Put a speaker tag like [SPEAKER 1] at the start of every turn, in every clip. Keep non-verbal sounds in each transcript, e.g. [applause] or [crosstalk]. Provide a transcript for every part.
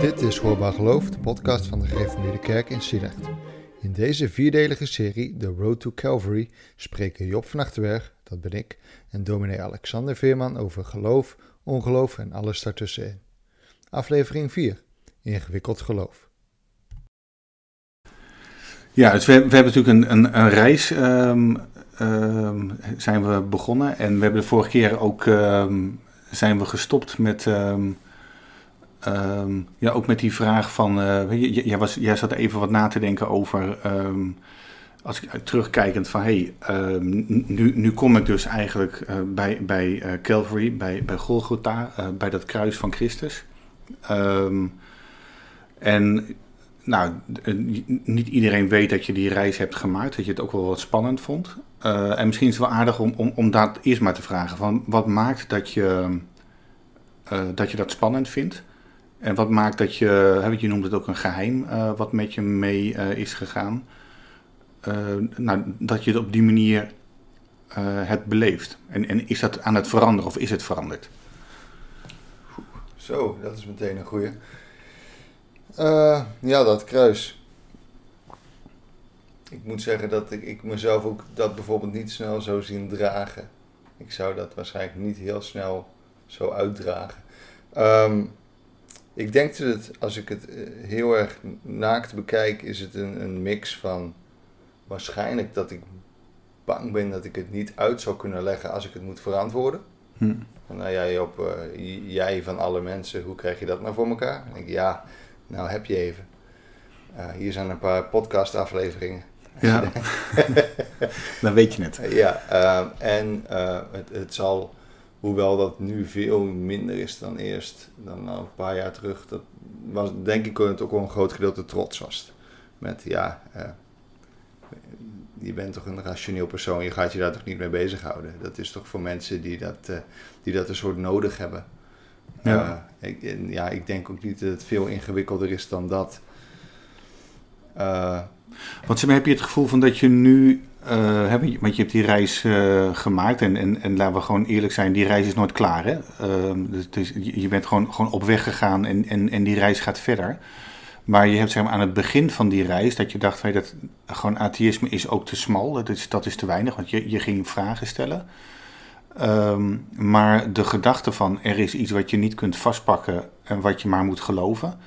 [SPEAKER 1] Dit is Hoorbaar Geloof, de podcast van de Gereformeerde Kerk in Sielecht. In deze vierdelige serie, The Road to Calvary, spreken Job van Achterberg, dat ben ik, en dominee Alexander Veerman over geloof, ongeloof en alles daartussenin. Aflevering 4, Ingewikkeld geloof.
[SPEAKER 2] Ja, we, we hebben natuurlijk een, een, een reis um, um, zijn we begonnen. En we hebben de vorige keer ook um, zijn we gestopt met Um, ja, ook met die vraag van, uh, jij, was, jij zat even wat na te denken over, um, als ik terugkijkend van, hey, um, nu, nu kom ik dus eigenlijk uh, bij, bij uh, Calvary, bij, bij Golgotha, bij dat kruis van Christus. en nou, niet iedereen weet dat je die reis hebt gemaakt, dat je het ook wel wat spannend vond. en misschien is het wel aardig om, om, om dat eerst maar te vragen, van wat maakt dat je, dat je dat spannend vindt? En wat maakt dat je, je noemt het ook een geheim, uh, wat met je mee uh, is gegaan, uh, nou, dat je het op die manier hebt beleefd. En, en is dat aan het veranderen of is het veranderd?
[SPEAKER 1] Zo, dat is meteen een goeie. ja, dat kruis. Ik moet zeggen dat ik, ik mezelf ook dat bijvoorbeeld niet snel zou zien dragen. Ik zou dat waarschijnlijk niet heel snel zo uitdragen. Um, ik denk dat het, als ik het eh, heel erg naakt bekijk, is het een, een mix van waarschijnlijk dat ik bang ben dat ik het niet uit zou kunnen leggen als ik het moet verantwoorden. Hm. Nou jij op, uh, jij van alle mensen, hoe krijg je dat nou voor elkaar? En ik, ja, nou heb je even. Uh, hier zijn een paar podcast afleveringen.
[SPEAKER 2] Ja, [laughs] [laughs] dan weet je het.
[SPEAKER 1] ja, uh, en het, het zal Hoewel dat nu veel minder is dan eerst, dan een paar jaar terug. Dat was denk ik het ook wel een groot gedeelte trots was. Met ja, uh, je bent toch een rationeel persoon, je gaat je daar toch niet mee bezighouden. Dat is toch voor mensen die dat, uh, die dat een soort nodig hebben. Ja. Uh, ik, ja, ik denk ook niet dat het veel ingewikkelder is dan dat.
[SPEAKER 2] Want heb je het gevoel van dat je nu uh, want je hebt die reis uh, gemaakt en, en, en laten we gewoon eerlijk zijn, die reis is nooit klaar. Hè? Uh, dus, je bent gewoon, gewoon op weg gegaan en, en, en die reis gaat verder. Maar je hebt zeg maar, aan het begin van die reis dat je dacht, hey, dat gewoon atheïsme is ook te smal, dat is, dat is te weinig, want je, je ging vragen stellen. Um, maar de gedachte van er is iets wat je niet kunt vastpakken en wat je maar moet geloven,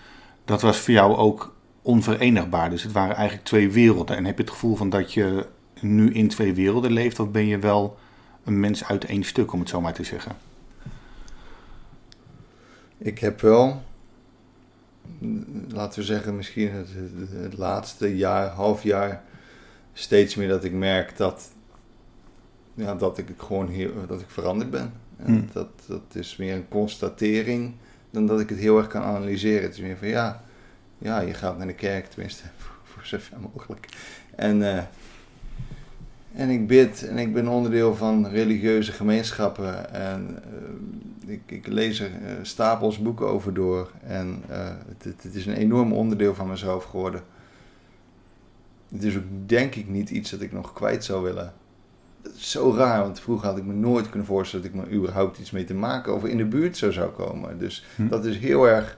[SPEAKER 2] dat was voor jou ook onverenigbaar. Dus het waren eigenlijk twee werelden. En heb je het gevoel van dat je nu in twee werelden leeft, of ben je wel een mens uit één stuk, om het zo maar te zeggen?
[SPEAKER 1] Ik heb wel, laten we zeggen, misschien het, het, laatste jaar, half jaar, steeds meer dat ik merk dat, ja, dat ik gewoon heel, dat ik veranderd ben. En hmm. dat, dat is meer een constatering dan dat ik het heel erg kan analyseren. Het is meer van ja, ja je gaat naar de kerk, tenminste voor, [laughs] voor zover mogelijk. En uh, en ik bid en ik ben onderdeel van religieuze gemeenschappen. En uh, ik, ik, lees er uh, stapels boeken over door. En uh, het, het, is een enorm onderdeel van mezelf geworden. Het is ook denk ik niet iets dat ik nog kwijt zou willen. Dat is zo raar, want vroeger had ik me nooit kunnen voorstellen dat ik me überhaupt iets mee te maken over in de buurt zou, zou komen. Dus hm. dat is heel erg,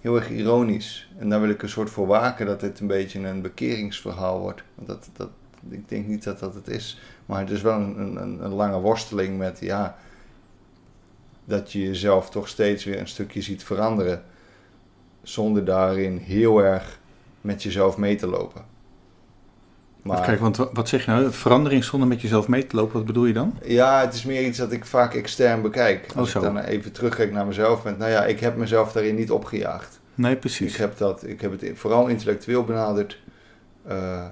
[SPEAKER 1] heel erg ironisch. En daar wil ik een soort voor waken dat het een beetje een bekeringsverhaal wordt. Want dat, dat, ik denk niet dat dat het is. Maar het is wel een, een, een lange worsteling met, ja, dat je jezelf toch steeds weer een stukje ziet veranderen. Zonder daarin heel erg met jezelf mee te lopen.
[SPEAKER 2] Maar, kijk, want wat zeg je nou? Verandering zonder met jezelf mee te lopen, wat bedoel je dan?
[SPEAKER 1] Ja, het is meer iets dat ik vaak extern bekijk. Als oh, ik dan even terugkijk naar mezelf, met, nou ja, ik heb mezelf daarin niet opgejaagd.
[SPEAKER 2] Nee, precies.
[SPEAKER 1] Ik heb, dat, ik heb het vooral intellectueel benaderd. Uh,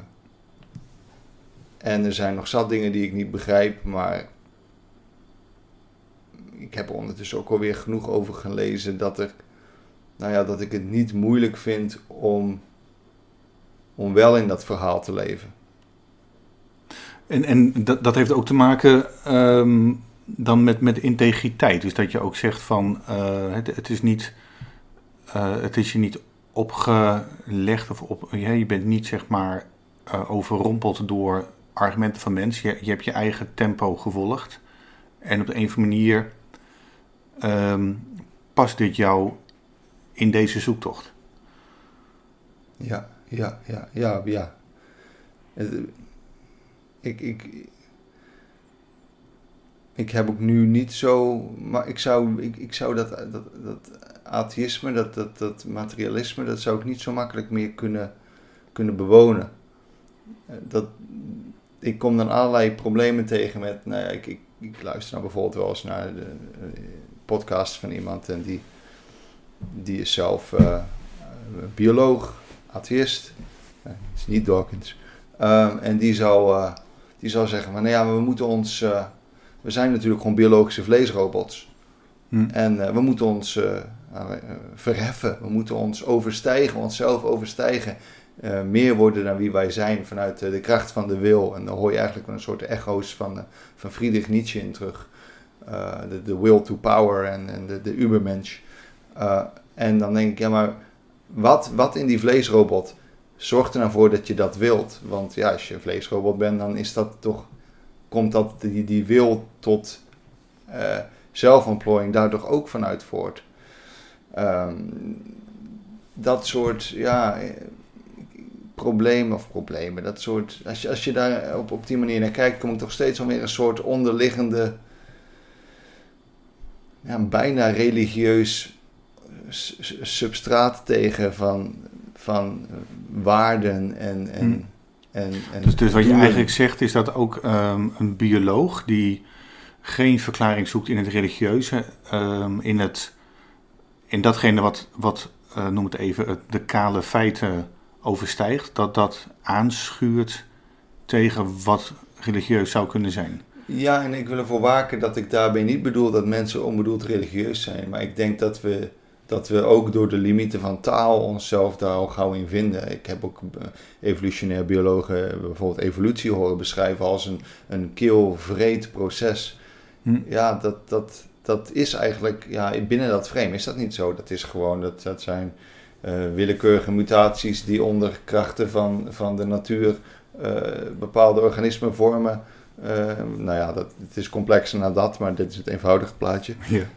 [SPEAKER 1] en er zijn nog zat dingen die ik niet begrijp, maar ik heb er ondertussen ook alweer genoeg over gelezen dat, er, nou ja, dat ik het niet moeilijk vind om, om wel in dat verhaal te leven.
[SPEAKER 2] En, en dat, dat heeft ook te maken um, dan met, met integriteit. Dus dat je ook zegt van uh, het, het, is niet, uh, het is je niet opgelegd of op, je bent niet zeg maar uh, overrompeld door argumenten van mensen. Je, je hebt je eigen tempo gevolgd. En op de een of andere manier um, past dit jou in deze zoektocht.
[SPEAKER 1] Ja, ja, ja, ja, ja. Ik, ik, ik heb ook nu niet zo, maar ik zou, ik, ik zou dat, dat, dat atheïsme, dat, dat, dat materialisme, dat zou ik niet zo makkelijk meer kunnen, kunnen bewonen. Dat, ik kom dan allerlei problemen tegen met, nou ja, ik, ik, ik luister nou bijvoorbeeld wel eens naar de, de podcast van iemand en die, die is zelf uh, bioloog, atheïst, uh, het is niet Dawkins, uh, en die zou, uh, die zou zeggen van, nou ja, we moeten ons, uh, we zijn natuurlijk gewoon biologische vleesrobots. Hm. En we moeten ons verheffen, we moeten ons overstijgen, onszelf overstijgen. Uh, meer worden dan wie wij zijn vanuit uh, de kracht van de wil. En dan hoor je eigenlijk een soort echo's van, uh, van Friedrich Nietzsche in terug. De will to power en, de, de ubermensch. en dan denk ik, ja maar wat, wat in die vleesrobot zorgt er nou voor dat je dat wilt? Want ja, als je een vleesrobot bent, dan is dat toch, komt dat, die, die wil tot zelfontplooiing daar toch ook vanuit voort. Um, dat soort, ja problemen of problemen. Dat soort, als, je, als je daar op, op die manier naar kijkt, kom ik toch steeds alweer een soort onderliggende, ja, bijna religieus substraat tegen van, van waarden en. en, hmm. en, en
[SPEAKER 2] dus, dus wat je eigenlijk zegt is dat ook um, een bioloog die geen verklaring zoekt in het religieuze, um, in, het, in datgene wat, wat uh, noem het even, de kale feiten overstijgt, dat dat aanschuurt tegen wat religieus zou kunnen zijn.
[SPEAKER 1] Ja, en ik wil ervoor waken dat ik daarbij niet bedoel dat mensen onbedoeld religieus zijn. Maar ik denk dat we, dat we ook door de limieten van taal onszelf daar al gauw in vinden. Ik heb ook eh, evolutionair biologen bijvoorbeeld evolutie horen beschrijven als een, een keelvreed proces. Hm. Ja, dat, dat, dat is eigenlijk, ja, binnen dat frame is dat niet zo. Dat is gewoon, dat, dat zijn willekeurige mutaties die onder krachten van, van de natuur uh, bepaalde organismen vormen. Uh, nou ja, dat, het is complexer dan dat, maar dit is het eenvoudige plaatje.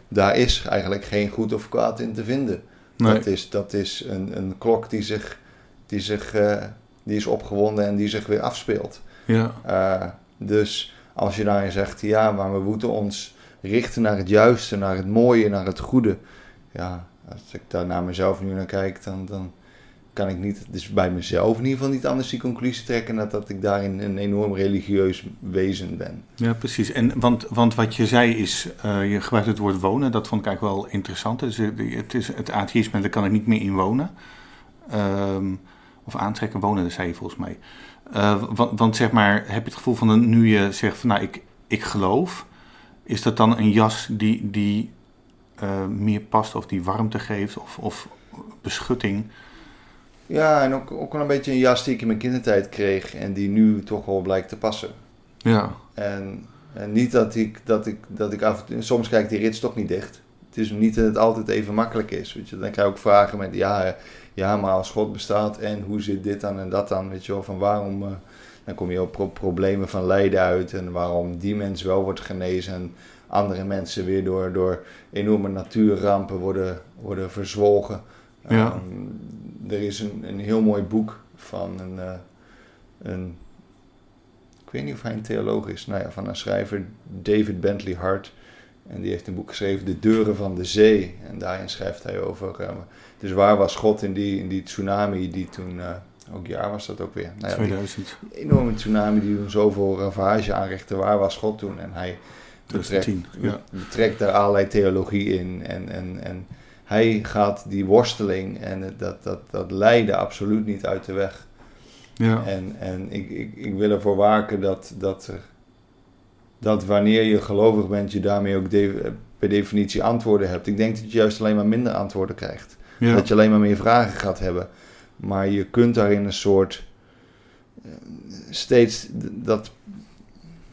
[SPEAKER 1] Daar is eigenlijk geen goed of kwaad in te vinden. Nee. Dat is, dat is een, een klok die zich, die zich die is opgewonden en die zich weer afspeelt. Ja. dus als je daarin zegt, ja, maar we moeten ons richten naar het juiste, naar het mooie, naar het goede. Ja, als ik daar naar mezelf nu naar kijk, dan, dan kan ik niet, dus bij mezelf in ieder geval niet anders die conclusie trekken dan dat ik daarin een enorm religieus wezen ben.
[SPEAKER 2] Ja, precies. En, want, want wat je zei is, uh, je gebruikt het woord wonen, dat vond ik eigenlijk wel interessant. Dus het, is het atheïsme, daar kan ik niet meer in wonen. Um, of aantrekken, wonen, dat zei je volgens mij. Uh, want, want, zeg maar, heb je het gevoel van nu je zegt van nou, ik, ik geloof, is dat dan een jas die, die uh, meer past of die warmte geeft of, of beschutting.
[SPEAKER 1] Ja, en ook, ook wel een beetje een jas die ik in mijn kindertijd kreeg en die nu toch wel blijkt te passen.
[SPEAKER 2] Ja.
[SPEAKER 1] En, en niet dat ik, dat ik, dat ik af en soms kijk die rits toch niet dicht. Het is niet dat het altijd even makkelijk is. Weet je. Dan krijg je ook vragen met, ja, ja, maar als God bestaat en hoe zit dit dan en dat dan, weet je wel, van waarom... Uh, dan kom je op problemen van lijden uit en waarom die mens wel wordt genezen en andere mensen weer door, door enorme natuurrampen worden, worden verzwolgen. Ja. Um, er is een, een heel mooi boek van een, uh, een, ik weet niet of hij een theoloog is, nou ja, van een schrijver, David Bentley Hart. En die heeft een boek geschreven, De Deuren van de Zee. En daarin schrijft hij over, uh, dus waar was God in die, in die tsunami die toen, uh, ook jaar was dat ook weer.
[SPEAKER 2] Nou ja, 2000.
[SPEAKER 1] enorme tsunami die toen zoveel ravage aanrichtte, waar was God toen? En hij betrekt, ja. betrekt daar allerlei theologie in. En, en, en hij gaat die worsteling en dat, dat, dat lijden absoluut niet uit de weg. Ja. En, en ik, ik, ik wil ervoor waken dat, dat, er, dat wanneer je gelovig bent, je daarmee ook de, per definitie antwoorden hebt. Ik denk dat je juist alleen maar minder antwoorden krijgt. Ja. Dat je alleen maar meer vragen gaat hebben. Maar je kunt daarin een soort eh, steeds dat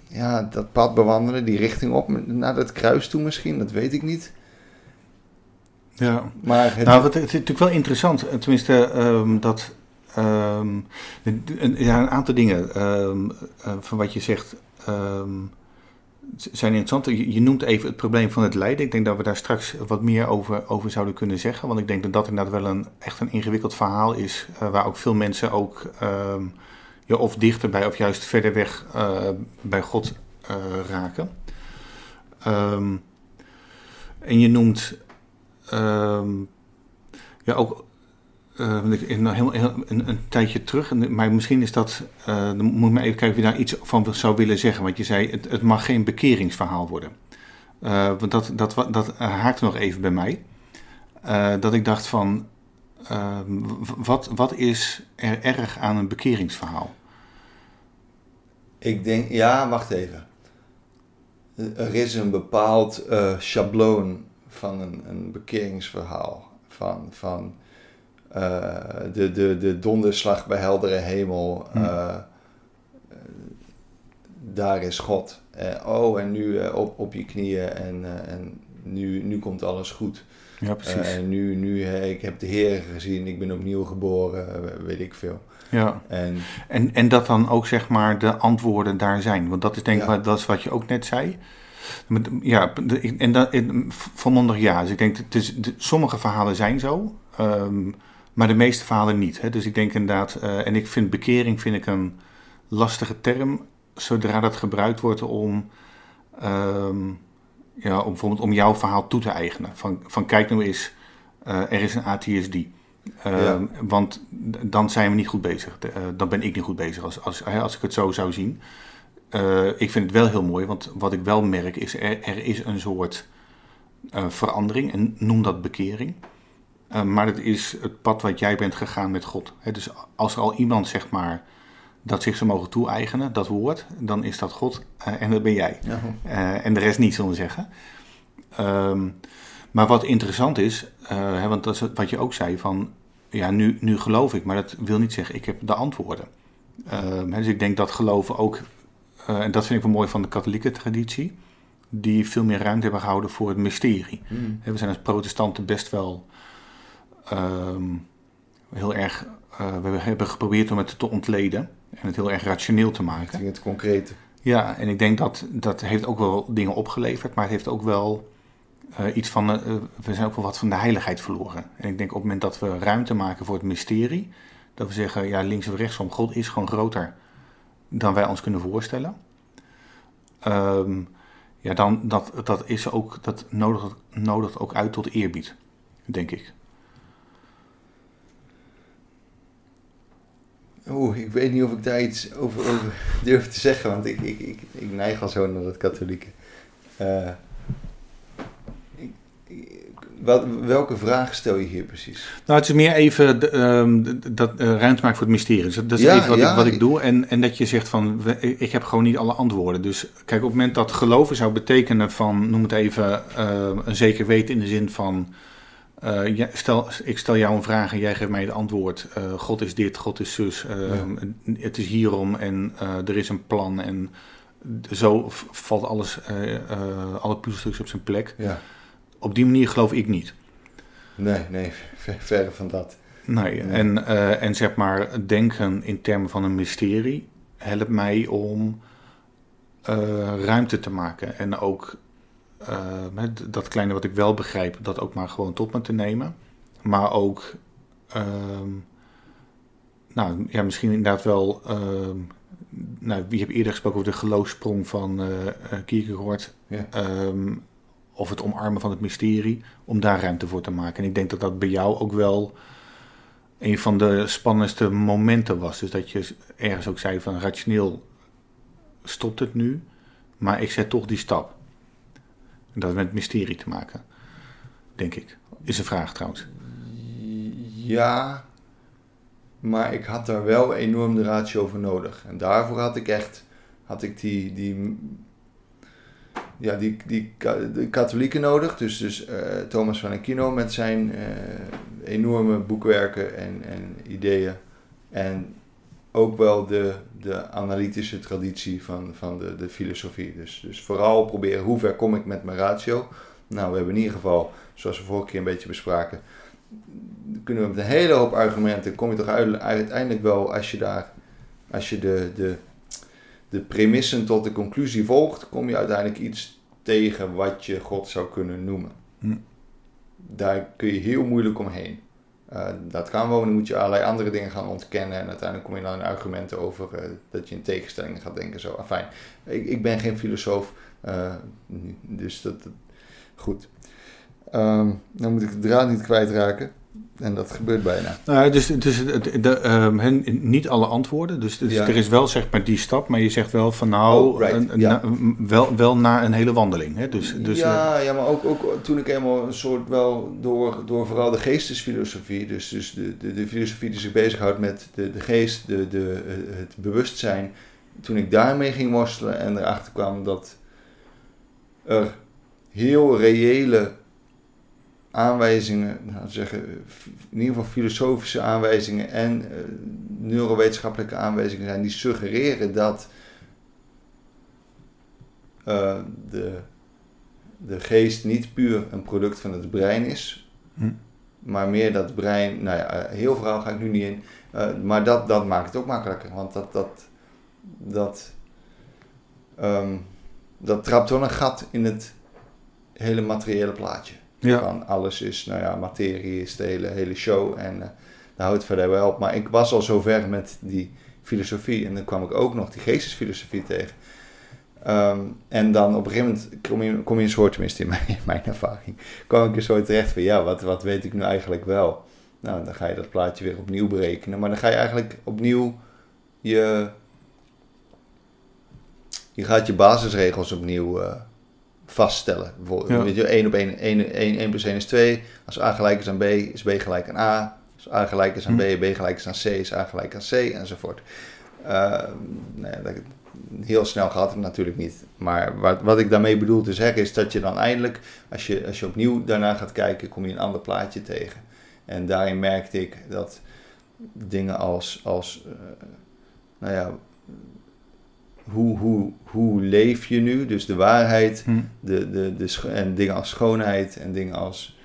[SPEAKER 1] ja, dat pad bewandelen, die richting op naar dat kruis toe misschien, dat weet ik niet.
[SPEAKER 2] Ja, maar het... nou, het, het is natuurlijk wel interessant, tenminste, um, dat um, een, ja, een aantal dingen um, uh, van wat je zegt. zijn interessant. Je, je noemt even het probleem van het lijden. Ik denk dat we daar straks wat meer over, over zouden kunnen zeggen. Want ik denk dat dat inderdaad wel een, echt een ingewikkeld verhaal is. eh, waar ook veel mensen ook ehm, of dichterbij of juist verder weg eh, bij God eh, raken. Ehm, en je noemt ehm, ja, ook eh, want ik- in, heel, een, een tijdje terug, maar misschien is dat, eh, dan moet ik maar even kijken of je daar iets van zou willen zeggen. Want je zei, het, het mag geen bekeringsverhaal worden. Eh, want dat, dat, dat eh, haakte nog even bij mij. Eh, dat ik dacht van, eh, w- wat, wat is er erg aan een bekeringsverhaal?
[SPEAKER 1] Ik denk, ja, wacht even. Er is een bepaald eh, schabloon van een, een bekeringsverhaal. Van, van eh, de, de, de donderslag bij heldere hemel.
[SPEAKER 2] Hm.
[SPEAKER 1] eh, daar is God. Oh, en nu op, op je knieën en, en nu, nu komt alles goed.
[SPEAKER 2] Ja, precies.
[SPEAKER 1] En nu, nu ik heb de Heer gezien, ik ben opnieuw geboren, weet ik veel.
[SPEAKER 2] Ja.
[SPEAKER 1] En
[SPEAKER 2] En, en dat dan ook zeg maar de antwoorden daar zijn. Want dat is denk ik
[SPEAKER 1] Ja.
[SPEAKER 2] wat, dat is wat je ook net zei. Ja, en dat, volmondig ja. Dus ik denk, het is, de, sommige verhalen zijn zo, ehm, maar de meeste verhalen niet. Hè. Dus ik denk inderdaad, eh, en ik vind bekering vind ik een lastige term, zodra dat gebruikt wordt om, ehm, ja, om bijvoorbeeld om jouw verhaal toe te eigenen. Van, van kijk nou eens, eh, er is een ATSD. Ehm, Want dan zijn we niet goed bezig. Eh, dan ben ik niet goed bezig als, als, als ik het zo zou zien. Eh, ik vind het wel heel mooi, want wat ik wel merk is, er, er is een soort eh, verandering. En noem dat bekering. Eh, maar het is het pad wat jij bent gegaan met God. Dus als er al iemand, zeg maar, dat zich zou mogen toe-eigenen, dat woord, dan is dat God en dat ben jij.
[SPEAKER 1] ja,
[SPEAKER 2] en de rest niet, zullen we zeggen. Ehm, maar wat interessant is, eh, want dat is wat je ook zei, van ja, nu, nu geloof ik, maar dat wil niet zeggen, ik heb de antwoorden. Hè, dus ik denk dat geloven ook, eh, en dat vind ik wel mooi van de katholieke traditie, die veel meer ruimte hebben gehouden voor het mysterie.
[SPEAKER 1] Hm.
[SPEAKER 2] Hè, We zijn als protestanten best wel ehm, heel erg, we hebben geprobeerd om het te ontleden en het heel erg rationeel te maken.
[SPEAKER 1] het concrete.
[SPEAKER 2] Ja, en ik denk dat dat heeft ook wel dingen opgeleverd, maar het heeft ook wel eh, iets van, eh, we zijn ook wel wat van de heiligheid verloren. En ik denk op het moment dat we ruimte maken voor het mysterie, dat we zeggen, ja, links of rechtsom, God is gewoon groter dan wij ons kunnen voorstellen. Ehm, ja, dan dat, dat is ook, dat nodigt, nodigt ook uit tot eerbied, denk ik.
[SPEAKER 1] Oeh, ik weet niet of ik daar iets over, [laughs] durf te zeggen, want ik, ik, ik, ik neig al zo naar het katholieke. Eh, wat, welke vraag stel je hier precies?
[SPEAKER 2] Nou, het is meer even de, ehm, dat eh, ruimte maken voor het mysterie. Dus dat is
[SPEAKER 1] Ja,
[SPEAKER 2] even wat,
[SPEAKER 1] ja,
[SPEAKER 2] ik, wat ik
[SPEAKER 1] ik-
[SPEAKER 2] doe. En, en dat je zegt van, ik heb gewoon niet alle antwoorden. Dus kijk, op het moment dat geloven zou betekenen van, noem het even, eh, een zeker weten in de zin van, eh, ja, stel, ik stel jou een vraag en jij geeft mij het antwoord. God is dit, God is zus, het is hierom en er is een plan. En zo valt alles, alle puzzelstukjes op zijn plek.
[SPEAKER 1] Ja,
[SPEAKER 2] Op die manier geloof ik niet.
[SPEAKER 1] nee, nee, ver, verre van dat.
[SPEAKER 2] Nee, en, eh, en zeg maar, denken in termen van een mysterie helpt mij om eh, ruimte te maken. En ook eh, met dat kleine wat ik wel begrijp, dat ook maar gewoon tot me te nemen. Maar ook, ehm, nou ja, misschien inderdaad wel, ehm, nou, wie heb eerder gesproken over de geloofsprong van eh, Kierkegaard.
[SPEAKER 1] Ja.
[SPEAKER 2] Ehm, of het omarmen van het mysterie, om daar ruimte voor te maken. En ik denk dat dat bij jou ook wel een van de spannendste momenten was. Dus dat je ergens ook zei van rationeel stopt het nu, maar ik zet toch die stap. En dat heeft met mysterie te maken, denk ik. Is een vraag trouwens.
[SPEAKER 1] Ja, maar ik had daar wel enorm de ratio voor nodig. En daarvoor had ik echt, had ik die, die, ja, die, die de katholieken nodig. Dus, dus eh, Thomas van Aquino met zijn eh, enorme boekwerken en, en ideeën. En ook wel de, de analytische traditie van, van de, de filosofie. Dus, dus vooral proberen hoe ver kom ik met mijn ratio. Nou, we hebben in ieder geval, zoals we vorige keer een beetje bespraken, kunnen we met een hele hoop argumenten, kom je toch uit- uiteindelijk wel als je daar, als je de, de, de premissen tot de conclusie volgt, kom je uiteindelijk iets tegen wat je God zou kunnen noemen.
[SPEAKER 2] Hm.
[SPEAKER 1] Daar kun je heel moeilijk omheen. Uh, dat kan wel, dan moet je allerlei andere dingen gaan ontkennen. En uiteindelijk kom je dan in argumenten over uh, dat je in tegenstellingen gaat denken. Zo, fijn. Ik, ik ben geen filosoof, uh, dus dat, goed. Um, dan moet ik de draad niet kwijtraken. En dat gebeurt bijna.
[SPEAKER 2] Nou, dus dus de, de, um, niet alle antwoorden. Dus, dus ja. er is wel zeg maar die stap, maar je zegt wel van nou,
[SPEAKER 1] oh, right.
[SPEAKER 2] een,
[SPEAKER 1] ja.
[SPEAKER 2] na, wel, wel na een hele wandeling. Hè? Dus, dus,
[SPEAKER 1] ja, ja, maar ook, ook toen ik eenmaal een soort wel door, door vooral de geestesfilosofie, dus, dus de, de, de filosofie die zich bezighoudt met de, de geest, de, de, het bewustzijn, toen ik daarmee ging worstelen en erachter kwam dat er heel reële aanwijzingen, nou zeggen, in ieder geval filosofische aanwijzingen en uh, neurowetenschappelijke aanwijzingen zijn die suggereren dat uh, de, de geest niet puur een product van het brein is,
[SPEAKER 2] hm.
[SPEAKER 1] maar meer dat brein, nou ja, heel verhaal ga ik nu niet in, uh, maar dat, dat maakt het ook makkelijker, want dat, dat, dat, um, dat trapt wel een gat in het hele materiële plaatje.
[SPEAKER 2] Ja.
[SPEAKER 1] Van alles is, nou ja, materie is de hele, hele show en uh, daar houdt verder wel op. Maar ik was al zo ver met die filosofie en dan kwam ik ook nog die geestesfilosofie tegen. Um, en dan op een gegeven moment kom je, een soort, tenminste in mijn, [laughs] mijn ervaring, kwam ik er zo terecht van ja, wat, wat weet ik nu eigenlijk wel? Nou, dan ga je dat plaatje weer opnieuw berekenen, maar dan ga je eigenlijk opnieuw je, je gaat je basisregels opnieuw uh, vaststellen. Bijvoorbeeld,
[SPEAKER 2] Ja.
[SPEAKER 1] weet je, 1 op 1, 1, 1, 1 plus 1 is 2. Als A gelijk is aan B, is B gelijk aan A. Als A gelijk is aan B, B gelijk is aan C, is A gelijk aan C, enzovoort. Uh, ja, dat, heel snel gaat het natuurlijk niet. Maar wat, wat ik daarmee bedoel te zeggen is dat je dan eindelijk, als je, als je opnieuw daarna gaat kijken, kom je een ander plaatje tegen. En daarin merkte ik dat dingen als, als uh, nou ja, hoe, hoe, hoe leef je nu? Dus de waarheid
[SPEAKER 2] Hm.
[SPEAKER 1] de, de, de, en dingen als schoonheid en dingen als,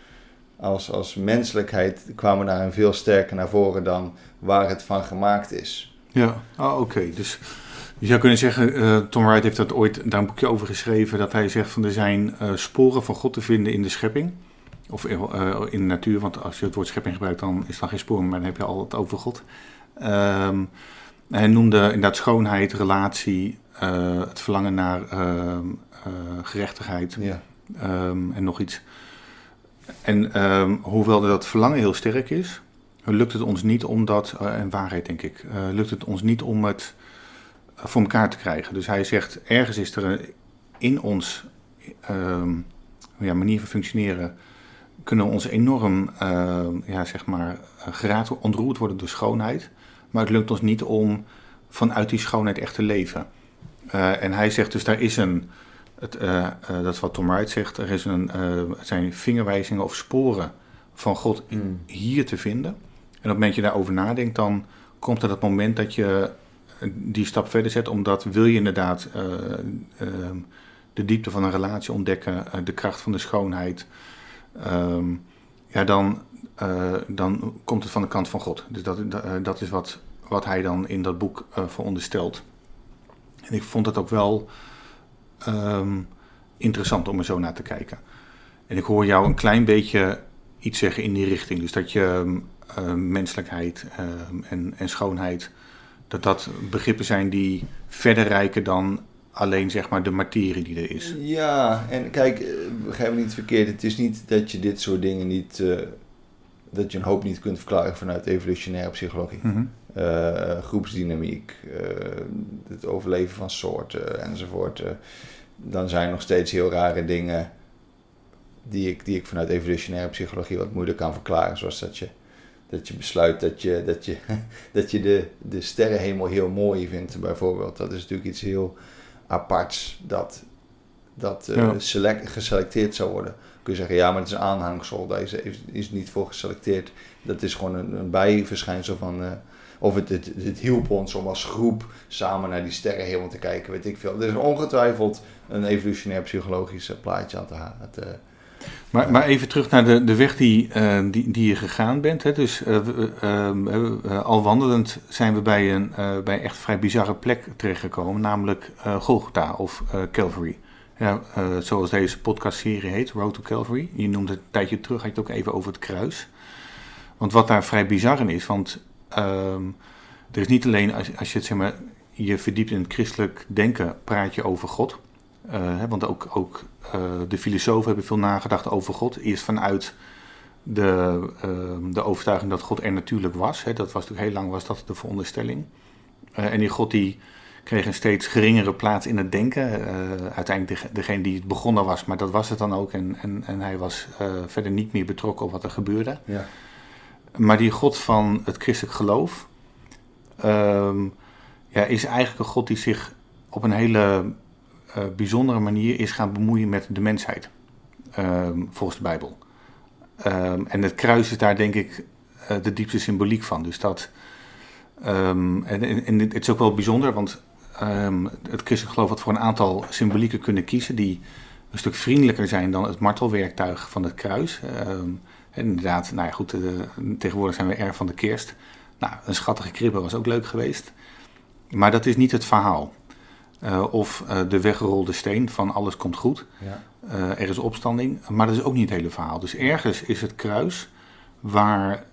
[SPEAKER 1] als, als menselijkheid kwamen daarin veel sterker naar voren dan waar het van gemaakt is.
[SPEAKER 2] Ja, ah, oké. Dus je zou kunnen zeggen, eh, Tom Wright heeft dat ooit daar een boekje over geschreven, dat hij zegt van er zijn eh, sporen van God te vinden in de schepping. Of eh, in de natuur, want als je het woord schepping gebruikt, dan is dan geen spoor, maar dan heb je al het over God. Ehm, hij noemde inderdaad schoonheid, relatie, eh, het verlangen naar ehm, eh, gerechtigheid
[SPEAKER 1] Ja.
[SPEAKER 2] ehm, en nog iets. En ehm, hoewel dat verlangen heel sterk is, lukt het ons niet om dat, eh, en waarheid denk ik, lukt het ons niet om het voor elkaar te krijgen. Dus hij zegt, ergens is er een- in ons ja, manier van functioneren, kunnen we ons enorm, ehm, ja, zeg maar, geraakt, ontroerd worden door schoonheid. Maar het lukt ons niet om vanuit die schoonheid echt te leven. Eh, en hij zegt dus, daar is een, het, eh, eh, dat is wat Tom Wright zegt, er is een, zijn vingerwijzingen of sporen van God
[SPEAKER 1] Mm.
[SPEAKER 2] hier te vinden. En op het moment dat je daarover nadenkt, dan komt er dat moment dat je die stap verder zet, omdat wil je inderdaad eh, ehm, de diepte van een relatie ontdekken, de kracht van de schoonheid, ehm, ja, dan, dan komt het van de kant van God. Dus dat, dat, eh, is wat, wat hij dan in dat boek eh veronderstelt. En ik vond het ook wel ehm, interessant om er zo naar te kijken. En ik hoor jou een klein beetje iets zeggen in die richting. Dus dat je ehm, eh, menselijkheid ehm, en, en schoonheid, dat dat begrippen zijn die verder reiken dan alleen zeg maar de materie die er is.
[SPEAKER 1] Ja, en kijk, eh, begrijp me niet verkeerd. Het is niet dat je dit soort dingen niet, eh, dat je een hoop niet kunt verklaren vanuit evolutionaire psychologie.
[SPEAKER 2] Mhm.
[SPEAKER 1] Eh, groepsdynamiek, eh, het overleven van soorten enzovoort. eh. dan zijn er nog steeds heel rare dingen die ik, die ik vanuit evolutionaire psychologie wat moeilijk kan verklaren. Zoals dat je, dat je besluit dat je, dat je, [laughs] dat je de, de sterrenhemel heel mooi vindt, bijvoorbeeld. Dat is natuurlijk iets heel aparts dat, dat eh,
[SPEAKER 2] Ja.
[SPEAKER 1] select, geselecteerd zou worden. Kun je zeggen, ja, maar het is een aanhangsel, daar is, is, is niet voor geselecteerd. Dat is gewoon een, een bijverschijnsel van... eh, of het, het, het hielp ons om als groep samen naar die sterrenhemel te kijken, weet ik veel. Er is ongetwijfeld een evolutionair psychologisch eh, plaatje aan te, ha- te,
[SPEAKER 2] Maar, maar even terug naar de, de weg die, uh, die, die je gegaan bent. Hè? Dus uh, al wandelend zijn we bij een bij echt vrij bizarre plek terechtgekomen, namelijk Golgotha of Calvary. Ja, zoals deze podcastserie heet, Road to Calvary. Je noemde het een tijdje terug, had je het ook even over het kruis. Want wat daar vrij bizar in is, want ehm, er is niet alleen als, als je het zeg maar, je verdiept in het christelijk denken, praat je over God. hè, want ook, ook uh, de filosofen hebben veel nagedacht over God. Eerst vanuit de, uh, de overtuiging dat God er natuurlijk was. Hè. Dat was natuurlijk heel lang was dat de veronderstelling. En die God die kreeg een steeds geringere plaats in het denken. uiteindelijk de, degene die het begonnen was, maar dat was het dan ook. En, en, en hij was verder niet meer betrokken op wat er gebeurde. Ja. Maar die God van het christelijk geloof ehm, ja, is eigenlijk een God die zich op een hele uh, bijzondere manier is gaan bemoeien met de mensheid. Ehm, volgens de Bijbel. Um, en het kruis is daar denk ik uh, de diepste symboliek van. Dus dat. Um, en, en, het is ook wel bijzonder, want het christelijk geloof had voor een aantal symbolieken kunnen kiezen die een stuk vriendelijker zijn dan het martelwerktuig van het kruis. en inderdaad, nou ja, goed, tegenwoordig zijn we erg van de kerst. Nou, een schattige kribbe was ook leuk geweest. Maar dat is niet het verhaal. Uh, of uh, de weggerolde steen van alles komt goed. Ja. Uh, er is opstanding. Maar dat is ook niet het hele verhaal. Dus ergens is het kruis waar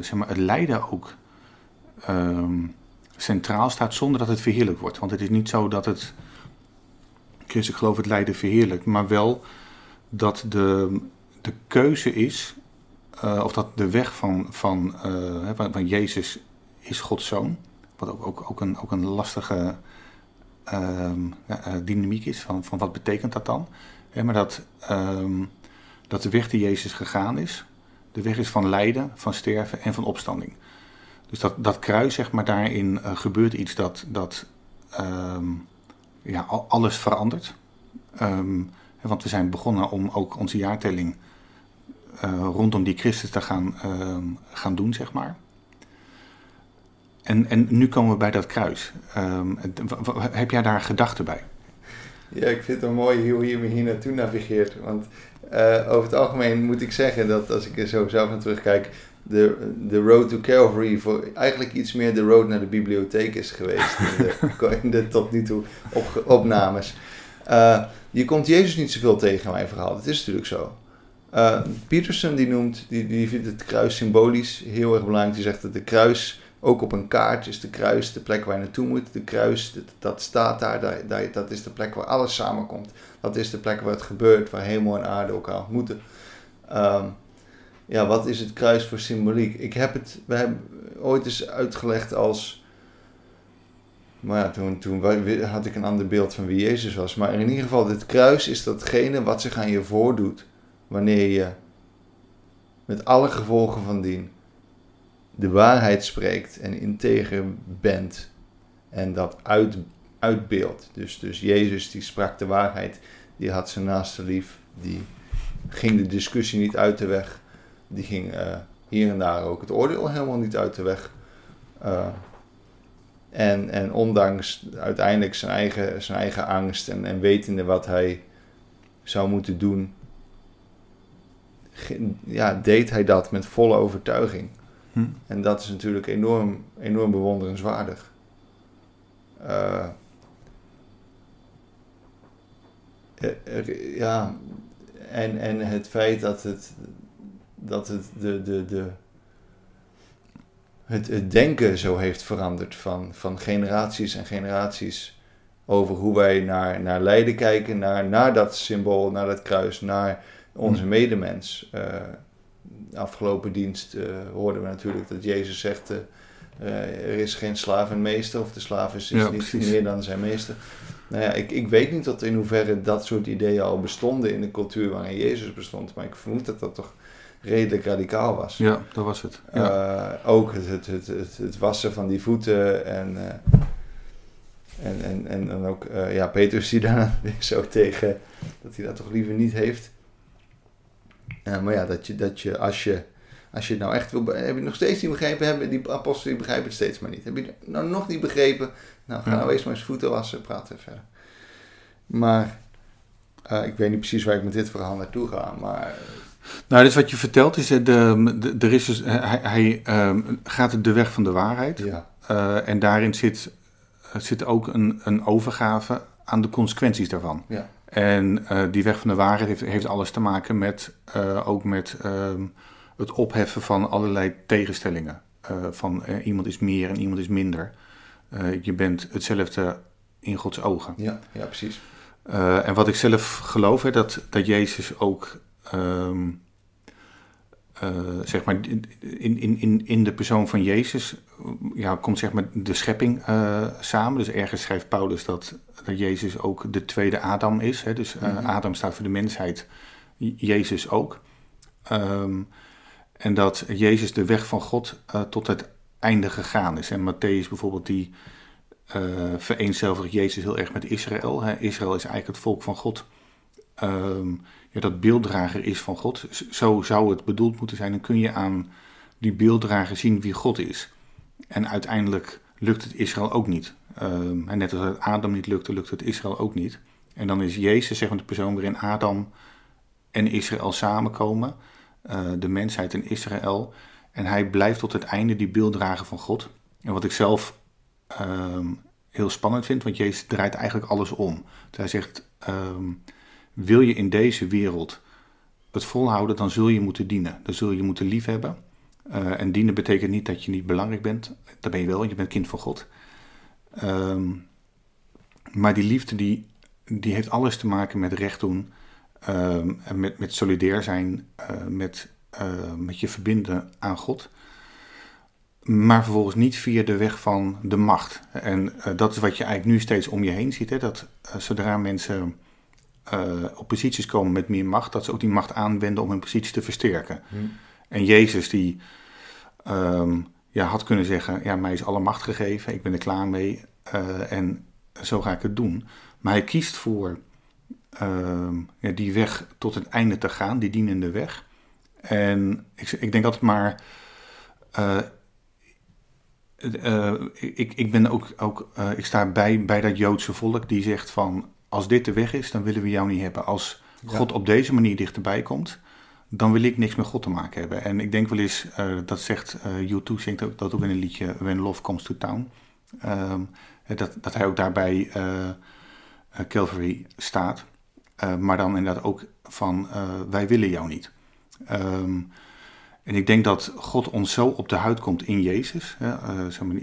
[SPEAKER 2] zeg maar, het lijden ook um, centraal staat zonder dat het verheerlijk wordt. Want het is niet zo dat het christelijk geloof het lijden verheerlijkt. Maar wel dat de, de keuze is, of dat de weg van, van, van, van Jezus is Gods zoon. Wat ook, ook, ook, een, ook een lastige um, dynamiek is van, van wat betekent dat dan. maar dat, um, dat de weg die Jezus gegaan is, de weg is van lijden, van sterven en van opstanding. Dus dat, dat kruis, zeg maar, daarin uh, gebeurt iets dat, dat um, ja, alles verandert. want we zijn begonnen om ook onze jaartelling uh, rondom die Christus te gaan, gaan doen, zeg maar. En, en nu komen we bij dat kruis. Heb jij daar gedachten bij?
[SPEAKER 1] Ja, ik vind het wel mooi hoe je me hier naartoe navigeert. Want uh, over het algemeen moet ik zeggen dat als ik er zo zelf naar terugkijk, de, de road to Calvary voor eigenlijk iets meer de road naar de bibliotheek is geweest. in, de, [laughs] in de tot nu toe op, opnames. Uh, je komt Jezus niet zoveel tegen in mijn verhaal. Dat is natuurlijk zo. Uh, Peterson die noemt, die, die vindt het kruis symbolisch heel erg belangrijk. Die zegt dat de kruis ook op een kaart is de kruis de plek waar je naartoe moet. De kruis, dat, dat staat daar, daar, dat is de plek waar alles samenkomt. Dat is de plek waar het gebeurt, waar hemel en aarde elkaar ontmoeten. Um, ja, wat is het kruis voor symboliek? Ik heb het we hebben ooit eens uitgelegd als. Maar ja, toen, toen had ik een ander beeld van wie Jezus was. Maar in ieder geval, dit kruis is datgene wat zich aan je voordoet. Wanneer je met alle gevolgen van dien de waarheid spreekt en integer bent en dat uit, uitbeeldt. Dus, dus Jezus die sprak de waarheid, die had zijn naaste lief, die ging de discussie niet uit de weg, die ging uh, hier en daar ook het oordeel helemaal niet uit de weg. Uh, en, en ondanks uiteindelijk zijn eigen, zijn eigen angst en, en wetende wat hij zou moeten doen, ja, deed hij dat met volle overtuiging. Hm. En dat is natuurlijk enorm, enorm bewonderenswaardig. Uh, ja, en, en het feit dat het, dat het, de, de, de, het, het denken zo heeft veranderd van, van generaties en generaties over hoe wij naar, naar lijden kijken, naar, naar dat symbool, naar dat kruis, naar onze hm. medemens. Uh, afgelopen dienst uh, hoorden we natuurlijk dat Jezus zegt: uh, er is geen slaaf en meester, of de slaaf is, is niet meer dan zijn meester. Nou ja, ik, ik weet niet tot in hoeverre dat soort ideeën al bestonden in de cultuur waarin Jezus bestond, maar ik vermoed dat dat toch redelijk radicaal was.
[SPEAKER 2] Ja, dat was het. Ja.
[SPEAKER 1] Uh, ook het, het, het, het, het, wassen van die voeten en. en, en, en dan ook, ja, Petrus die daar [laughs] zo tegen dat hij dat toch liever niet heeft. Uh, maar ja, dat je, dat je als je als je het nou echt wil, heb je nog steeds niet begrepen, hebben die apostelen die begrijpen het steeds maar niet. Heb je het nou nog niet begrepen? Nou, ga nou eens maar eens voeten wassen, praten verder. Maar Uh, ik weet niet precies waar ik met dit verhaal naartoe ga, maar...
[SPEAKER 2] Nou, dus wat je vertelt is, de, de, er is dus, hij, hij um, gaat de weg van de waarheid.
[SPEAKER 1] Ja.
[SPEAKER 2] Uh, en daarin zit, zit ook een, een overgave aan de consequenties daarvan.
[SPEAKER 1] Ja.
[SPEAKER 2] En uh, die weg van de waarheid heeft, heeft alles te maken met, uh, ook met um, het opheffen van allerlei tegenstellingen. van iemand is meer en iemand is minder. je bent hetzelfde in Gods ogen.
[SPEAKER 1] Ja, ja precies.
[SPEAKER 2] En wat ik zelf geloof, hè, dat, dat Jezus ook, um, uh, zeg maar, in, in, in, in de persoon van Jezus, ja, komt zeg maar de schepping uh, samen. Dus ergens schrijft Paulus dat, dat Jezus ook de tweede Adam is. Hè, dus mm -hmm. Adam staat voor de mensheid, Jezus ook. Um, en dat Jezus de weg van God tot het einde gegaan is. En Matthäus bijvoorbeeld, die vereenzelvigt Jezus heel erg met Israël. Hè. Israël is eigenlijk het volk van God. Um, ja, dat beelddrager is van God. Zo zou het bedoeld moeten zijn. Dan kun je aan die beelddrager zien wie God is. En uiteindelijk lukt het Israël ook niet. Um, en net als het Adam niet lukte, lukt het Israël ook niet. En dan is Jezus zeg maar, de persoon waarin Adam en Israël samenkomen. Uh, de mensheid en Israël. En hij blijft tot het einde die beelddrager van God. En wat ik zelf um, heel spannend vind, want Jezus draait eigenlijk alles om. Hij zegt, wil je in deze wereld het volhouden, dan zul je moeten dienen. Dan zul je moeten liefhebben. Uh, en dienen betekent niet dat je niet belangrijk bent. Dat ben je wel, je bent kind van God. Um, maar die liefde, die, die heeft alles te maken met recht doen. en met, met solidair zijn, uh, met, uh, met je verbinden aan God maar vervolgens niet via de weg van de macht. En dat is wat je eigenlijk nu steeds om je heen ziet. Hè? Dat zodra mensen uh, op posities komen met meer macht, dat ze ook die macht aanwenden om hun positie te versterken. Hmm. En Jezus die um, ja, had kunnen zeggen, ja, mij is alle macht gegeven, ik ben er klaar mee en zo ga ik het doen. Maar hij kiest voor ehm, ja, die weg tot het einde te gaan, die dienende weg. En ik, ik denk altijd maar uh, ik, ik ben ook, ook ik sta bij, bij dat Joodse volk die zegt van als dit de weg is, dan willen we jou niet hebben. Als God ja. op deze manier dichterbij komt, dan wil ik niks met God te maken hebben. En ik denk wel eens, uh, dat zegt U2, zingt ook, dat ook in een liedje When Love Comes to Town. Um, dat, dat hij ook daarbij Calvary staat. maar dan inderdaad ook van wij willen jou niet. Um, en ik denk dat God ons zo op de huid komt in Jezus, hè, uh,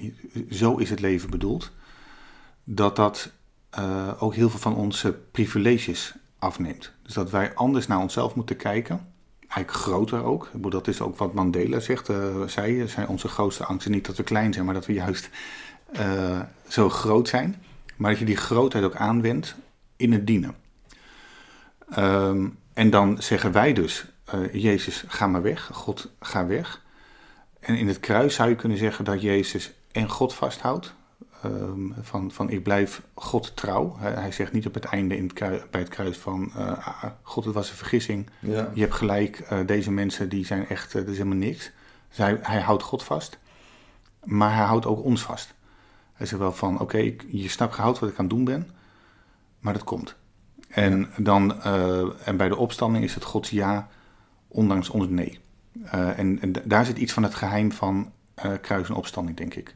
[SPEAKER 2] zo is het leven bedoeld, dat dat uh, ook heel veel van onze privileges afneemt. Dus dat wij anders naar onszelf moeten kijken, eigenlijk groter ook. Dat is ook wat Mandela zegt, uh, zei, zijn onze grootste angsten niet dat we klein zijn, maar dat we juist zo groot zijn. Maar dat je die grootheid ook aanwendt in het dienen. Um, en dan zeggen wij dus, Jezus, ga maar weg. God, ga weg. En in het kruis zou je kunnen zeggen dat Jezus en God vasthoudt. Um, van, van ik blijf God trouw. Hij, hij zegt niet op het einde in het kruis, bij het kruis van uh, God, het was een vergissing.
[SPEAKER 1] Ja.
[SPEAKER 2] Je hebt gelijk, uh, deze mensen die zijn echt, dat is helemaal niks. Dus hij, hij houdt God vast. Maar hij houdt ook ons vast. Hij zegt wel van, oké, okay, je snapt gehouden wat ik aan het doen ben. Maar dat komt. En, dan, en bij de opstanding is het Gods ja ondanks ons nee. En, en, daar zit iets van het geheim van uh, kruis en opstanding, denk ik.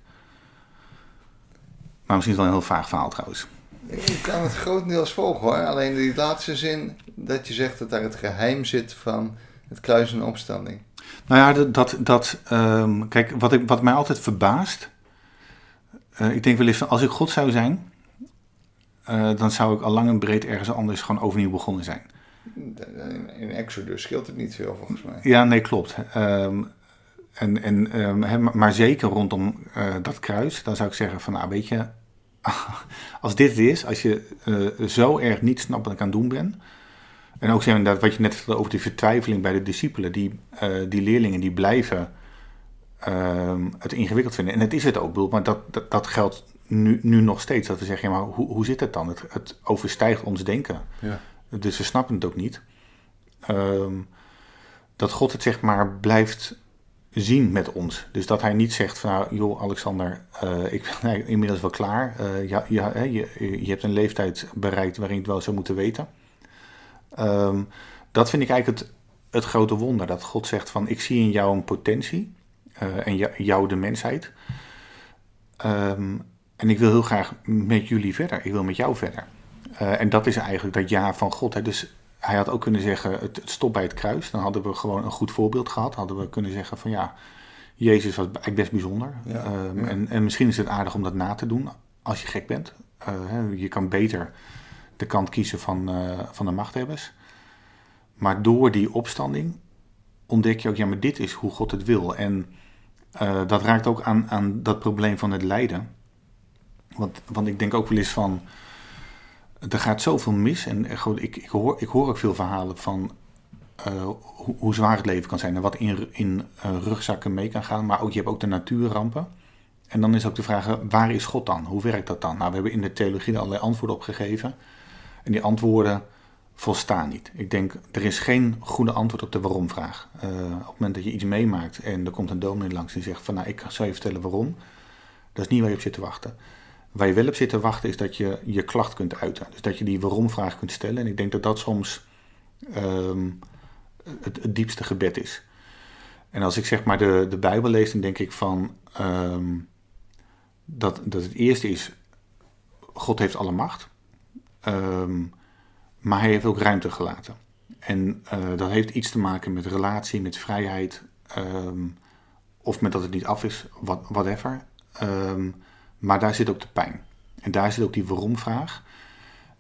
[SPEAKER 2] Maar misschien is het wel een heel vaag verhaal trouwens.
[SPEAKER 1] Ik kan het grotendeels volgen hoor. Alleen die laatste zin dat je zegt dat daar het geheim zit van het kruis en opstanding.
[SPEAKER 2] Nou ja, dat, dat, dat um, kijk, wat, ik, wat mij altijd verbaast. Uh, ik denk wel eens van als ik God zou zijn, dan zou ik al lang en breed ergens anders gewoon overnieuw begonnen zijn.
[SPEAKER 1] In Exodus scheelt het niet veel volgens mij.
[SPEAKER 2] Ja, nee, klopt. Um, en, en, um, maar zeker rondom uh, dat kruis, dan zou ik zeggen van nou weet je, [laughs] als dit het is, als je uh, zo erg niet snapt wat ik aan het doen ben. En ook zeg wat je net vertelde over die vertwijfeling bij de discipelen, die, uh, die leerlingen die blijven um, het ingewikkeld vinden. En het is het ook, bedoel, maar dat, dat, dat geldt nu, nu nog steeds. Dat we zeggen, ja, maar hoe, hoe zit het dan? Het, het overstijgt ons denken.
[SPEAKER 1] Ja.
[SPEAKER 2] Dus ze snappen het ook niet. Um, dat God het zeg maar blijft zien met ons. Dus dat hij niet zegt van nou joh Alexander, uh, ik [laughs] ben inmiddels wel klaar. Uh, ja, je, je hebt een leeftijd bereikt waarin het wel zou moeten weten. Ehm, dat vind ik eigenlijk het, het grote wonder. Dat God zegt van ik zie in jou een potentie. Uh, en jou de mensheid. Ehm, en ik wil heel graag met jullie verder. Ik wil met jou verder. En dat is eigenlijk dat ja van God. Hè. Dus hij had ook kunnen zeggen, het, het stopt bij het kruis. Dan hadden we gewoon een goed voorbeeld gehad. Hadden we kunnen zeggen van ja, Jezus was eigenlijk best bijzonder. Ja, um, En, en misschien is het aardig om dat na te doen als je gek bent. Uh, je kan beter de kant kiezen van, uh, van de machthebbers. Maar door die opstanding ontdek je ook, ja, maar dit is hoe God het wil. En uh, dat raakt ook aan, aan dat probleem van het lijden. Want, want ik denk ook wel eens van, er gaat zoveel mis. En ik, ik, hoor, ik hoor ook veel verhalen van uh, hoe, hoe, zwaar het leven kan zijn. En wat in, in uh, rugzakken mee kan gaan. Maar ook, je hebt ook de natuurrampen. En dan is ook de vraag, waar is God dan? Hoe werkt dat dan? Nou, we hebben in de theologie allerlei antwoorden op gegeven. En die antwoorden volstaan niet. Ik denk, er is geen goede antwoord op de waarom-vraag. Op het moment dat je iets meemaakt en er komt een dominee langs die zegt van, nou, ik zal je vertellen waarom. Dat is niet waar je op zit te wachten. Waar je wel op zit te wachten is dat je je klacht kunt uiten. Dus dat je die waarom-vraag kunt stellen. En ik denk dat dat soms um, het, het, diepste gebed is. En als ik zeg maar de, de Bijbel lees, dan denk ik van um, dat, dat het eerste is, God heeft alle macht. Um, maar hij heeft ook ruimte gelaten. En uh, dat heeft iets te maken met relatie, met vrijheid, of met dat het niet af is, what, whatever. Um, maar daar zit ook de pijn. En daar zit ook die waarom-vraag.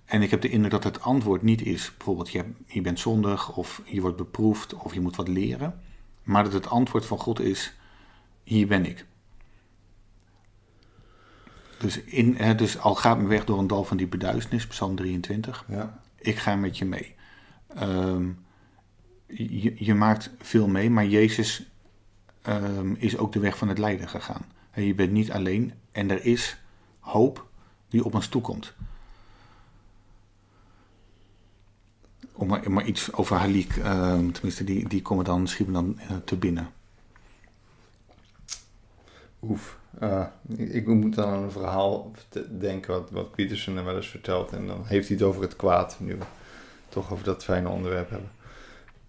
[SPEAKER 2] En ik heb de indruk dat het antwoord niet is, bijvoorbeeld je, je bent zondig, of je wordt beproefd, of je moet wat leren. Maar dat het antwoord van God is, hier ben ik. Dus, in, hè, dus al gaat me weg door een dal van die beduisternis, Psalm 23. Ja ik ga met je mee. Um, je, je, maakt veel mee, maar Jezus um, is ook de weg van het lijden gegaan. En je bent niet alleen en er is hoop die op ons toekomt. Om maar, iets over Halik, um, tenminste, die, die komen dan, schieten dan uh, te binnen.
[SPEAKER 1] Oef. Uh, ik moet dan aan een verhaal denken wat, wat Pietersen er wel eens vertelt. En dan heeft hij het over het kwaad, nu we toch over dat fijne onderwerp hebben.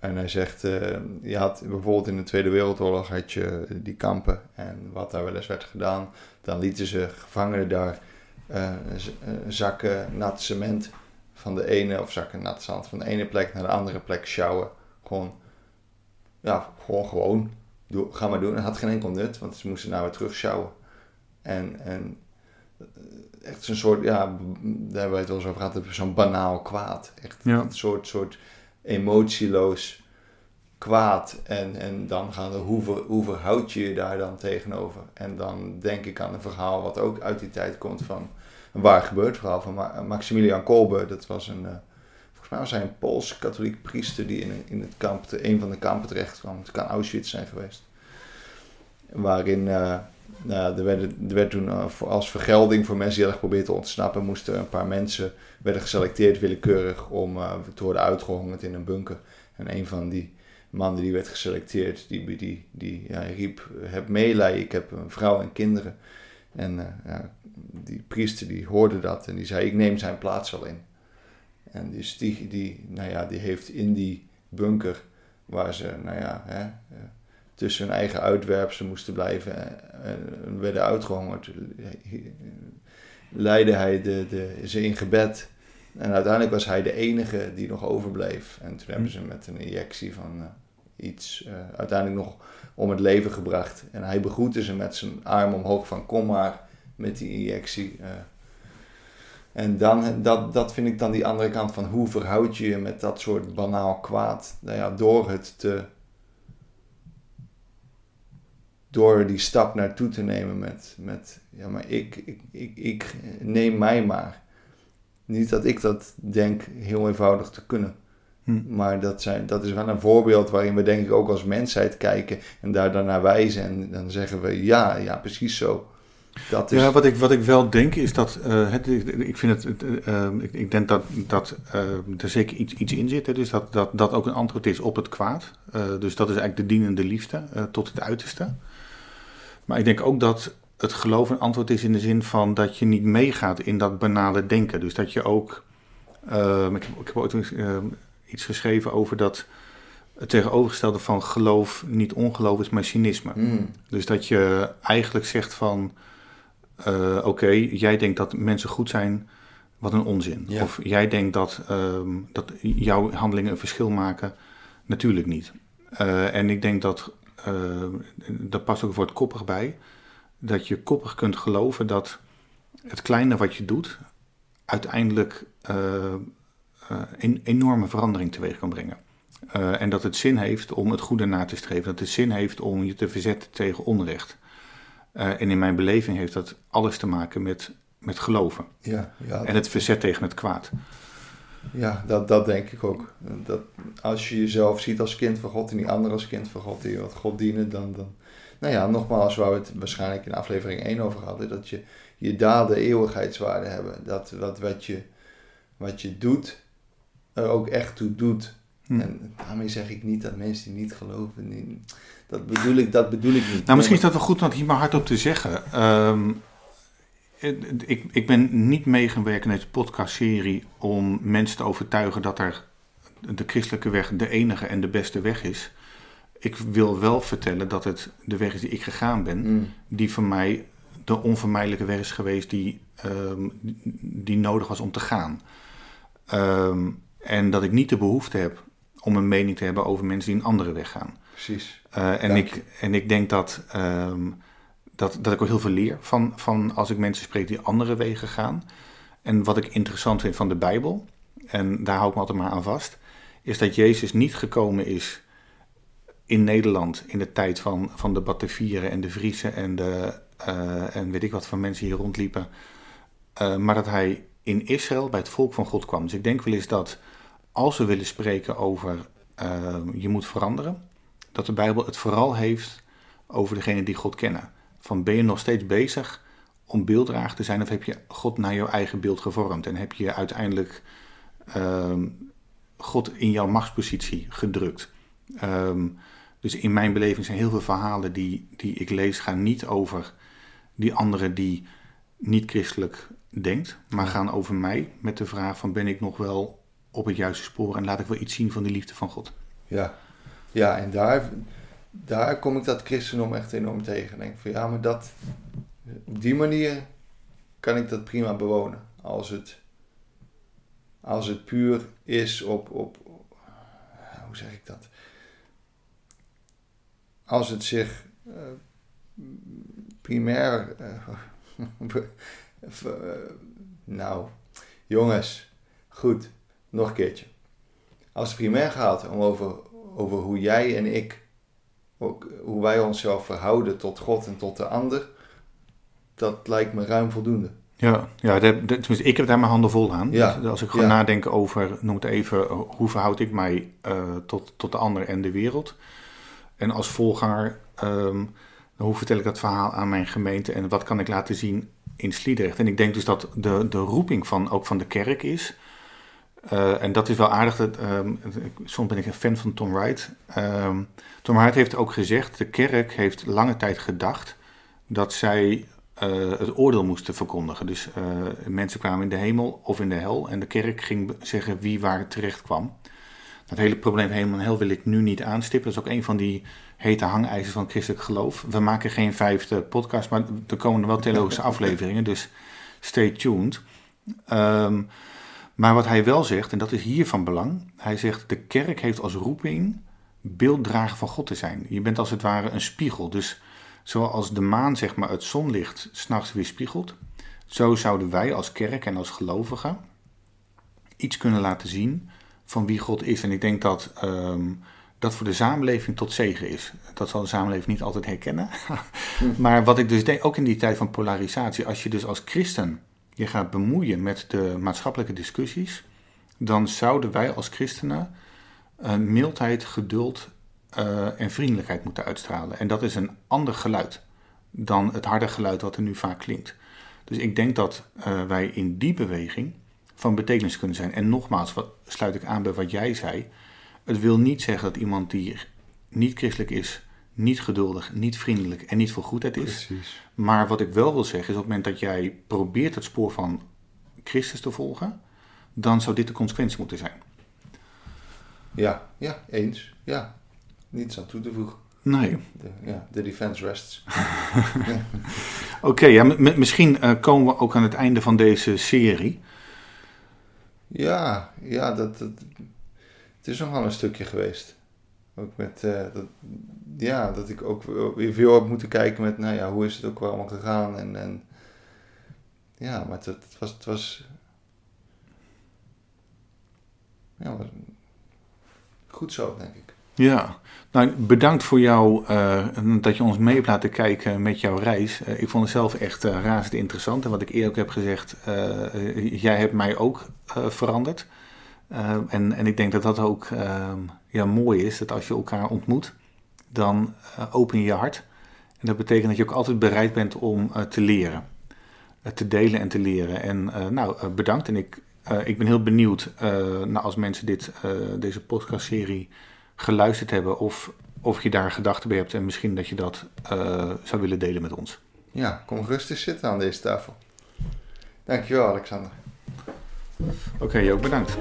[SPEAKER 1] En hij zegt, uh, je had bijvoorbeeld in de Tweede Wereldoorlog had je die kampen. En wat daar wel eens werd gedaan, dan lieten ze gevangenen daar uh, zakken nat cement van de ene, of zakken nat zand van de ene plek naar de andere plek sjouwen. Gewoon, ja, gewoon gewoon doe, ga maar doen. Het had geen enkel nut, want ze moesten nou weer terug sjouwen. En, en eh, echt zo'n soort, ja, daar hebben we het wel eens over gehad, zo'n banaal kwaad. Echt een soort, soort emotieloos kwaad. En, en dan gaan we, hoe, hoe verhoud je je daar dan tegenover? En dan denk ik aan een verhaal wat ook uit die tijd komt van een waar gebeurd verhaal van Maximilian Kolbe. Dat was een, uh, volgens mij was hij een Pools-katholiek priester die in, in het kamp, een van de kampen terecht kwam. Het kan Auschwitz zijn geweest. Waarin uh, nou, er, werd, er werd toen uh, als vergelding voor mensen die hadden geprobeerd te ontsnappen, moesten een paar mensen werden geselecteerd willekeurig om uh, te worden uitgehongerd in een bunker. En een van die mannen die werd geselecteerd, die, die, die ja, riep: Heb meelij, ik heb een vrouw en kinderen. En ja, die priester die hoorde dat en die zei: Ik neem zijn plaats wel in. En dus die, die, nou ja, die heeft in die bunker waar ze, nou ja, hè, tussen hun eigen uitwerpsen moesten blijven en werden uitgehongerd. Leidde hij de, de, ze in gebed. En uiteindelijk was hij de enige die nog overbleef. En toen hebben ze met een injectie van uh, iets uh, uiteindelijk nog om het leven gebracht. En hij begroette ze met zijn arm omhoog van kom maar met die injectie. Uh, en dan, dat, dat vind ik dan die andere kant van hoe verhoud je je met dat soort banaal kwaad. Nou ja, door het te door die stap naartoe te nemen met, met ja, maar ik, ik, ik, ik neem mij maar. Niet dat ik dat denk heel eenvoudig te kunnen. Hm. Maar dat, zijn, dat is wel een voorbeeld waarin we denk ik ook als mensheid kijken en daar dan naar wijzen. En dan zeggen we ja, ja, precies zo.
[SPEAKER 2] Dat is... Ja, wat ik, wat ik wel denk is dat, uh, het, ik, vind het, uh, ik, ik, denk dat, dat uh, er zeker iets, iets in zit. Hè, dus dat, dat dat ook een antwoord is op het kwaad. dus dat is eigenlijk de dienende liefde tot het uiterste. Maar ik denk ook dat het geloof een antwoord is in de zin van dat je niet meegaat in dat banale denken. Dus dat je ook. Uh, ik, heb, ik heb ooit uh, iets geschreven over dat het tegenovergestelde van geloof niet ongeloof is, maar cynisme.
[SPEAKER 1] Mm.
[SPEAKER 2] Dus dat je eigenlijk zegt van, eh, oké, jij denkt dat mensen goed zijn, wat een onzin.
[SPEAKER 1] Ja.
[SPEAKER 2] Of jij denkt dat, ehm, dat jouw handelingen een verschil maken, natuurlijk niet. Eh, en ik denk dat, uh, daar past ook het woord koppig bij, dat je koppig kunt geloven dat het kleine wat je doet, uiteindelijk uh, een enorme verandering teweeg kan brengen. Uh, en dat het zin heeft om het goede na te streven. Dat het zin heeft om je te verzetten tegen onrecht. En in mijn beleving heeft dat alles te maken met, met geloven.
[SPEAKER 1] Ja, ja,
[SPEAKER 2] en het verzet tegen het kwaad.
[SPEAKER 1] Ja, dat, dat denk ik ook. Dat als je jezelf ziet als kind van God en die anderen als kind van God die wat God dienen, dan, dan... Nou ja, nogmaals, waar we het waarschijnlijk in aflevering 1 over hadden, dat je, je daden eeuwigheidswaarde hebben. Dat, dat wat, je, wat je doet, er ook echt toe doet. Hm. En daarmee zeg ik niet dat mensen die niet geloven, niet, dat, bedoel ik, dat bedoel ik niet.
[SPEAKER 2] Nou, misschien is dat wel goed om hier maar hardop te zeggen. Um, ik, ik ben niet meegewerkt in deze podcastserie om mensen te overtuigen dat er de christelijke weg de enige en de beste weg is. Ik wil wel vertellen dat het de weg is die ik gegaan ben,
[SPEAKER 1] mm.
[SPEAKER 2] die voor mij de onvermijdelijke weg is geweest die, um, die nodig was om te gaan. Um, en dat ik niet de behoefte heb om een mening te hebben over mensen die een andere weg gaan.
[SPEAKER 1] Precies.
[SPEAKER 2] Uh, en, ik, en ik denk dat, um, dat, dat ik ook heel veel leer van, van als ik mensen spreek die andere wegen gaan. En wat ik interessant vind van de Bijbel, en daar hou ik me altijd maar aan vast, is dat Jezus niet gekomen is in Nederland in de tijd van, van de Batavieren en de Vriezen en, de, uh, en weet ik wat van mensen hier rondliepen. Uh, maar dat hij in Israël bij het volk van God kwam. Dus ik denk wel eens dat als we willen spreken over uh, je moet veranderen, dat de Bijbel het vooral heeft over degene die God kennen. Van ben je nog steeds bezig om beelddrager te zijn of heb je God naar jouw eigen beeld gevormd en heb je uiteindelijk uh, God in jouw machtspositie gedrukt. Um, dus in mijn beleving zijn heel veel verhalen die, die ik lees gaan niet over die anderen die niet christelijk denkt, maar gaan over mij met de vraag van ben ik nog wel op het juiste spoor en laat ik wel iets zien van die liefde van God.
[SPEAKER 1] Ja, ja en daar, daar kom ik dat christendom echt enorm tegen. Denk van ja, maar dat, op die manier kan ik dat prima bewonen. Als het, als het puur is op, op, hoe zeg ik dat? Als het zich uh, primair, [laughs] uh, nou, jongens, goed, nog een keertje. Als het primair gaat om over, over hoe jij en ik, ook, hoe wij onszelf verhouden tot God en tot de ander, dat lijkt me ruim voldoende.
[SPEAKER 2] Ja, ja de, de, tenminste, ik heb daar mijn handen vol aan.
[SPEAKER 1] Ja,
[SPEAKER 2] dus als ik gewoon
[SPEAKER 1] ja.
[SPEAKER 2] nadenk over, noem het even, hoe verhoud ik mij uh, tot, tot de ander en de wereld. En als volganger, um, hoe vertel ik dat verhaal aan mijn gemeente en wat kan ik laten zien in Sliedrecht. En ik denk dus dat de, de roeping van, ook van de kerk is. Uh, en dat is wel aardig. Dat, um, soms ben ik een fan van Tom Wright. Um, Tom Wright heeft ook gezegd: de kerk heeft lange tijd gedacht dat zij uh, het oordeel moesten verkondigen. Dus uh, mensen kwamen in de hemel of in de hel. En de kerk ging zeggen wie waar terecht kwam. Dat hele probleem hemel en hel wil ik nu niet aanstippen. Dat is ook een van die hete hangijzers van christelijk geloof. We maken geen vijfde podcast, maar er komen wel theologische [laughs] afleveringen. Dus stay tuned. Um, maar wat hij wel zegt, en dat is hier van belang, hij zegt de kerk heeft als roeping beelddrager van God te zijn. Je bent als het ware een spiegel. Dus zoals de maan zeg maar het zonlicht s'nachts weerspiegelt, zo zouden wij als kerk en als gelovigen iets kunnen laten zien van wie God is. En ik denk dat um, dat voor de samenleving tot zegen is. Dat zal de samenleving niet altijd herkennen. [laughs] maar wat ik dus denk, ook in die tijd van polarisatie, als je dus als christen je gaat bemoeien met de maatschappelijke discussies, dan zouden wij als christenen uh, mildheid, geduld uh, en vriendelijkheid moeten uitstralen. En dat is een ander geluid dan het harde geluid wat er nu vaak klinkt. Dus ik denk dat uh, wij in die beweging van betekenis kunnen zijn. En nogmaals, wat, sluit ik aan bij wat jij zei. Het wil niet zeggen dat iemand die niet christelijk is, niet geduldig, niet vriendelijk en niet voor goedheid is.
[SPEAKER 1] Precies.
[SPEAKER 2] Maar wat ik wel wil zeggen is op het moment dat jij probeert het spoor van Christus te volgen, dan zou dit de consequentie moeten zijn.
[SPEAKER 1] Ja, ja, eens. Ja, niets aan toe te voegen.
[SPEAKER 2] Nee.
[SPEAKER 1] De, ja, de defense rests. [laughs]
[SPEAKER 2] Oké, ja, misschien uh, komen we ook aan het einde van deze serie.
[SPEAKER 1] Ja, ja dat, dat, het is nogal een stukje geweest. Ook met, uh, dat, ja, dat ik ook weer veel heb moeten kijken met, nou ja, hoe is het ook allemaal gegaan. En, en ja, maar het, het was, het was, ja, goed zo, denk ik.
[SPEAKER 2] Ja, nou bedankt voor jou uh, dat je ons mee hebt laten kijken met jouw reis. Uh, ik vond het zelf echt uh, razend interessant. En wat ik eerder ook heb gezegd, jij hebt mij ook veranderd. en, en ik denk dat dat ook ehm, ja, mooi is, dat als je elkaar ontmoet, dan open je je hart. En dat betekent dat je ook altijd bereid bent om te leren. te delen en te leren. En nou, bedankt. En ik, ik ben heel benieuwd nou, als mensen dit, deze podcastserie geluisterd hebben of, of je daar gedachten bij hebt en misschien dat je dat uh, zou willen delen met ons.
[SPEAKER 1] Ja, kom rustig zitten aan deze tafel. Dankjewel, Alexander.
[SPEAKER 2] Oké, okay, ook bedankt.